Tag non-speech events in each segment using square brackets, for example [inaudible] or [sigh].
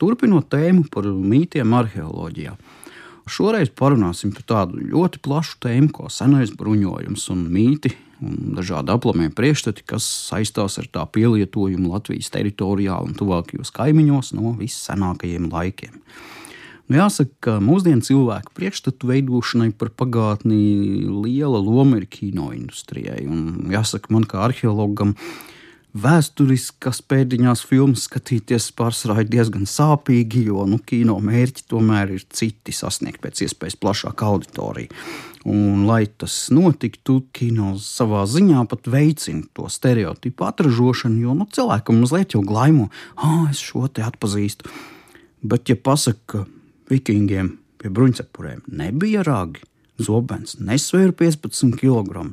turpinot tēmu par mītiem arheoloģijā. Šoreiz parunāsim par tādu ļoti plašu tēmu, kā senais bruņojums un mīti, un dažādi aplamie priekšstati, kas saistās ar tā pielietojumu Latvijas teritorijā un tuvākajos kaimiņos no vissenākajiem laikiem. Nu, jāsaka, ka mūsdienu cilvēku priekšstatu veidošanai par pagātni liela loma ir kino industrijai. Un, jāsaka, man kā arheologam, vēsturiskas pēdiņās filmas skatīties pārsvarā ir diezgan sāpīgi, jo nu, kino mērķi tomēr ir citi sasniegt pēc iespējas plašāku auditoriju. Un, lai tas notiktu, kino savā ziņā pat veicina to stereotipu atražošanu, jo nu, cilvēkam mazliet jau glaimo, ah, es šo te atpazīstu. Bet, ja pasakā, ka Vikingiem pie bruņcepurēm nebija ragi, zobens nesvēra 15 kg.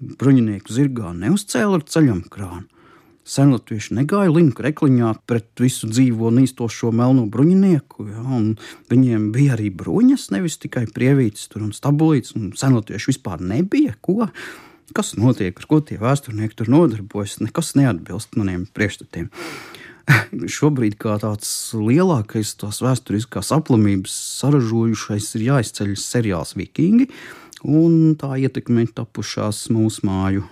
Bruņinieku zirgā neuzcēla ar ceļam krānu. Senlatvieši negāja linku rekliņā pret visu dzīvo nīstošo melno bruņinieku. Ja, viņiem bija arī bruņas, nevis tikai prievītes un stabulītes. Un senlatvieši vispār nebija. Ko? Kas notiek, ar ko tie vēsturnieki tur nodarbojas? Nekas neatbilst maniem priekšstatiem. [laughs] šobrīd kā tāds lielākais tās vēsturiskās aplamības saražojušais ir jāizceļ seriāls Vikingi, un tā ietekmē tapušās mūsu māju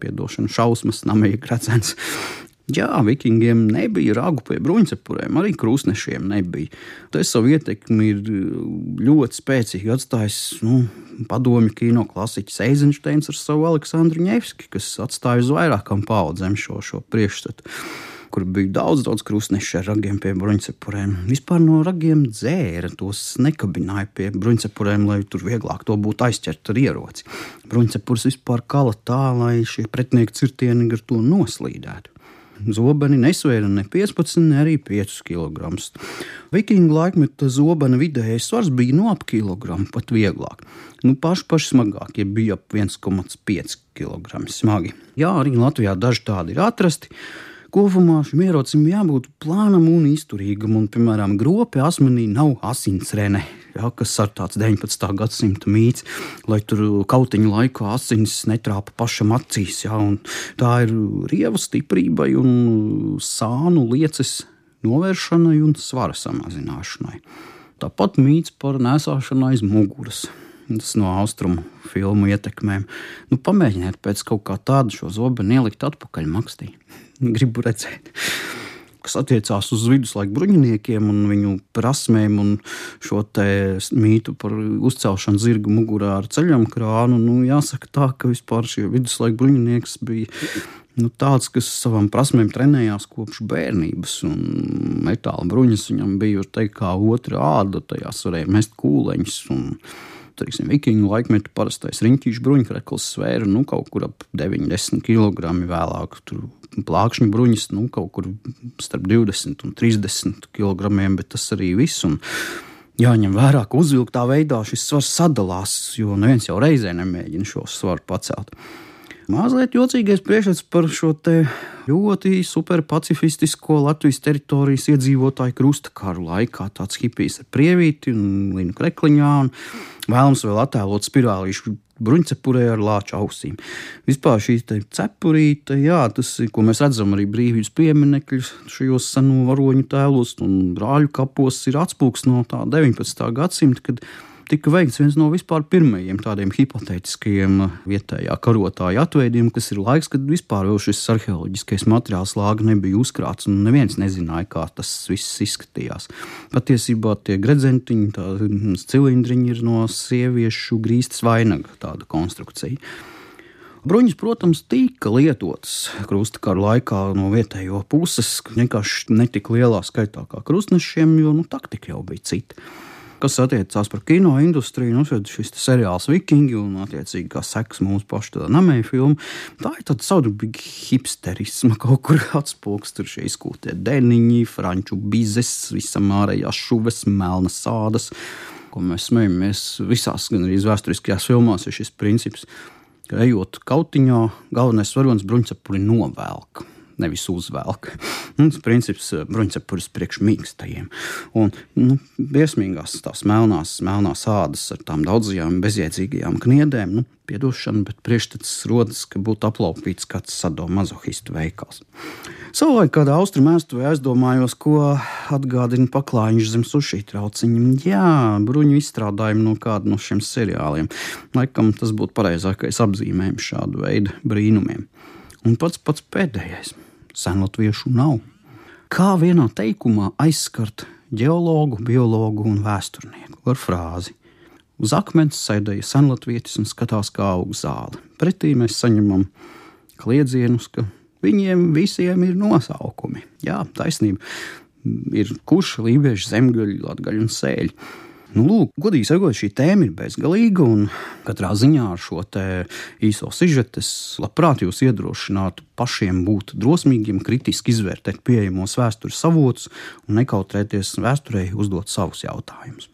piedošana šausmas, namīgi redzams. Jā, vikingiem nebija ragu pie bruņcepurēm, arī krustnešiem nebija. Tas savu ietekmi ir ļoti spēcīgi atstājis nu, padomju kino klasiķis Eizensteins ar savu Aleksandru Ņevski, kas atstāja uz vairākām paudzēm šo, šo priekšstatu kur bija daudz, daudz krustnešu ar ragiem pie bruņcepurēm. Vispār no ragiem dzēra, tos nekabināja pie bruņcepurēm, lai tur vieglāk to būtu aizķert ar ieroci. Bruņcepurs vispār kala tā, lai šie pretinieki cirtieni ar to noslīdētu. Zobeni nesvēra ne 15, ne arī 5 kg. Vikingu laikmetā zobena vidējais svars bija no ap kilogramu, pat vieglāk. Nu, paši, paši smagākie bija ap 1,5 kg smagi. Jā, arī Latvijā daži tādi ir atrasti. Kopumā šim ierocim jābūt plānam un izturīgam, un, piemēram, gropi asmenī nav asinsrene, ja, kas ir tāds 19. gadsimta mīts, lai tur kautiņu laikā asins netrāpa pašam acīs. Ja, tā ir rieva stiprībai un sānu lieces novēršanai un svara samazināšanai. Tāpat mīts par nesāšanu aiz muguras. Tas no austrumu filmu ietekmēm. Nu, pamēģiniet pēc kaut kā tādu šo zobenu ielikt atpakaļ makstī. Gribu redzēt. Kas attiecās uz viduslaiku bruņiniekiem un viņu prasmēm un šo mītu par uzcelšanu zirga mugurā ar ceļam krānu, nu, jāsaka tā, ka vispār šie viduslaiku bruņinieks bija nu, tāds, kas savām prasmēm trenējās kopš bērnības. Metāla bruņas viņam bija teikt, kā otra āda, tajās varēja mest kūleņus. Un, teiksim, vikingu laikmetu parastais riņķīšu bruņkrekls svēra nu, kaut kur ap 90 kg vēlāk. Tur plākšņu bruņas nu, kaut kur starp 20 un 30 kg, bet tas arī viss. Un, Jāņem vērā, ka uzvilktā veidā šis svars sadalās, jo neviens jau reizē nemēģina šo svaru pacelt. Mazliet jocīgais priekšstats par šo ļoti superpacifistisko Latvijas teritorijas iedzīvotāju krustakaru laikā. Tāds hipijs ar prievīti un linu krekliņā, un vēlams vēl attēlot spirālīšu bruņcepurē ar lāča ausīm. Vispār šī cepurīte, jā, tas ko mēs redzam arī brīvības pieminekļus šajos seno varoņu tēlos un brāļu kapos, ir atspūgs no tā 19. gadsimta, kad tika veikts viens no vispār pirmajiem tādiem hipotētiskajiem vietējā karotāja atveidiem, kas ir laiks, kad vispār šis arheoloģiskais materiāls lāga nebija uzkrāts, un neviens nezināja, kā tas viss izskatījās. Patiesībā tie gredzentiņi, tā cilindriņi ir no sieviešu grīstas vainaga tāda konstrukcija. Bruņas, protams, tika lietotas krustakara laikā no vietējo puses, vienkārši netik lielā skaitā kā krustnešiem, jo nu, taktika jau bija cita. Kas attiecās par kino industriju, nu, šis seriāls Vikingi un, attiecīgi, kā sekas mūsu pašu namēju filmu, tā ir tāda savdabīga hipsterisma, kaut kur atspūgs, tur šie izkūtie deniņi, franču bizes, visam ārējās šuves, melnas sādas, ko mēs smejamies visās, gan arī vēsturiskajās filmās, ir šis princips, ka ejot kautiņā, galvenais varonis bruņcepuri novelk nevis uzvelk. Un tas princips bruņcepures priekš mīkstajiem. Un nu, briesmīgās tās melnās, melnās ādas ar tām daudzajām bezjēdzīgajām kniedēm. Nu, Piedošana, bet priekšstats rodas, ka būtu aplaupīts kāds sadomazohistu veikals. Savulaik kādā austrumu vēsturē aizdomājos, ko atgādina paklājiņš zem sushi trauciņa. Jā, bruņu izstrādājumi no kāda no šiem seriāliem. Laikam tas būtu pareizākais apzīmējums šādu veidu brīnumiem. Un pats pats pēdējais - senlatviešu nav. Kā vienā teikumā aizskart geologu, biologu un vēsturnieku ar frāzi: Uz akmens sēdēja senlatvietis un skatās, kā aug zāle. Pretī mēs saņemam kliedzienus, ka viņiem visiem ir nosaukumi. Jā, taisnība. Ir kurš, lībieši, zemgaļi, latgaļi un sēļi. Nu, lūk, godīgi sakot, šī tēma ir bezgalīga, un katrā ziņā ar šo īso sižetu es labprāt jūs iedrošinātu pašiem būt drosmīgiem, kritiski izvērtēt pieejamos vēstures avotus un nekautrēties vēsturei uzdot savus jautājumus.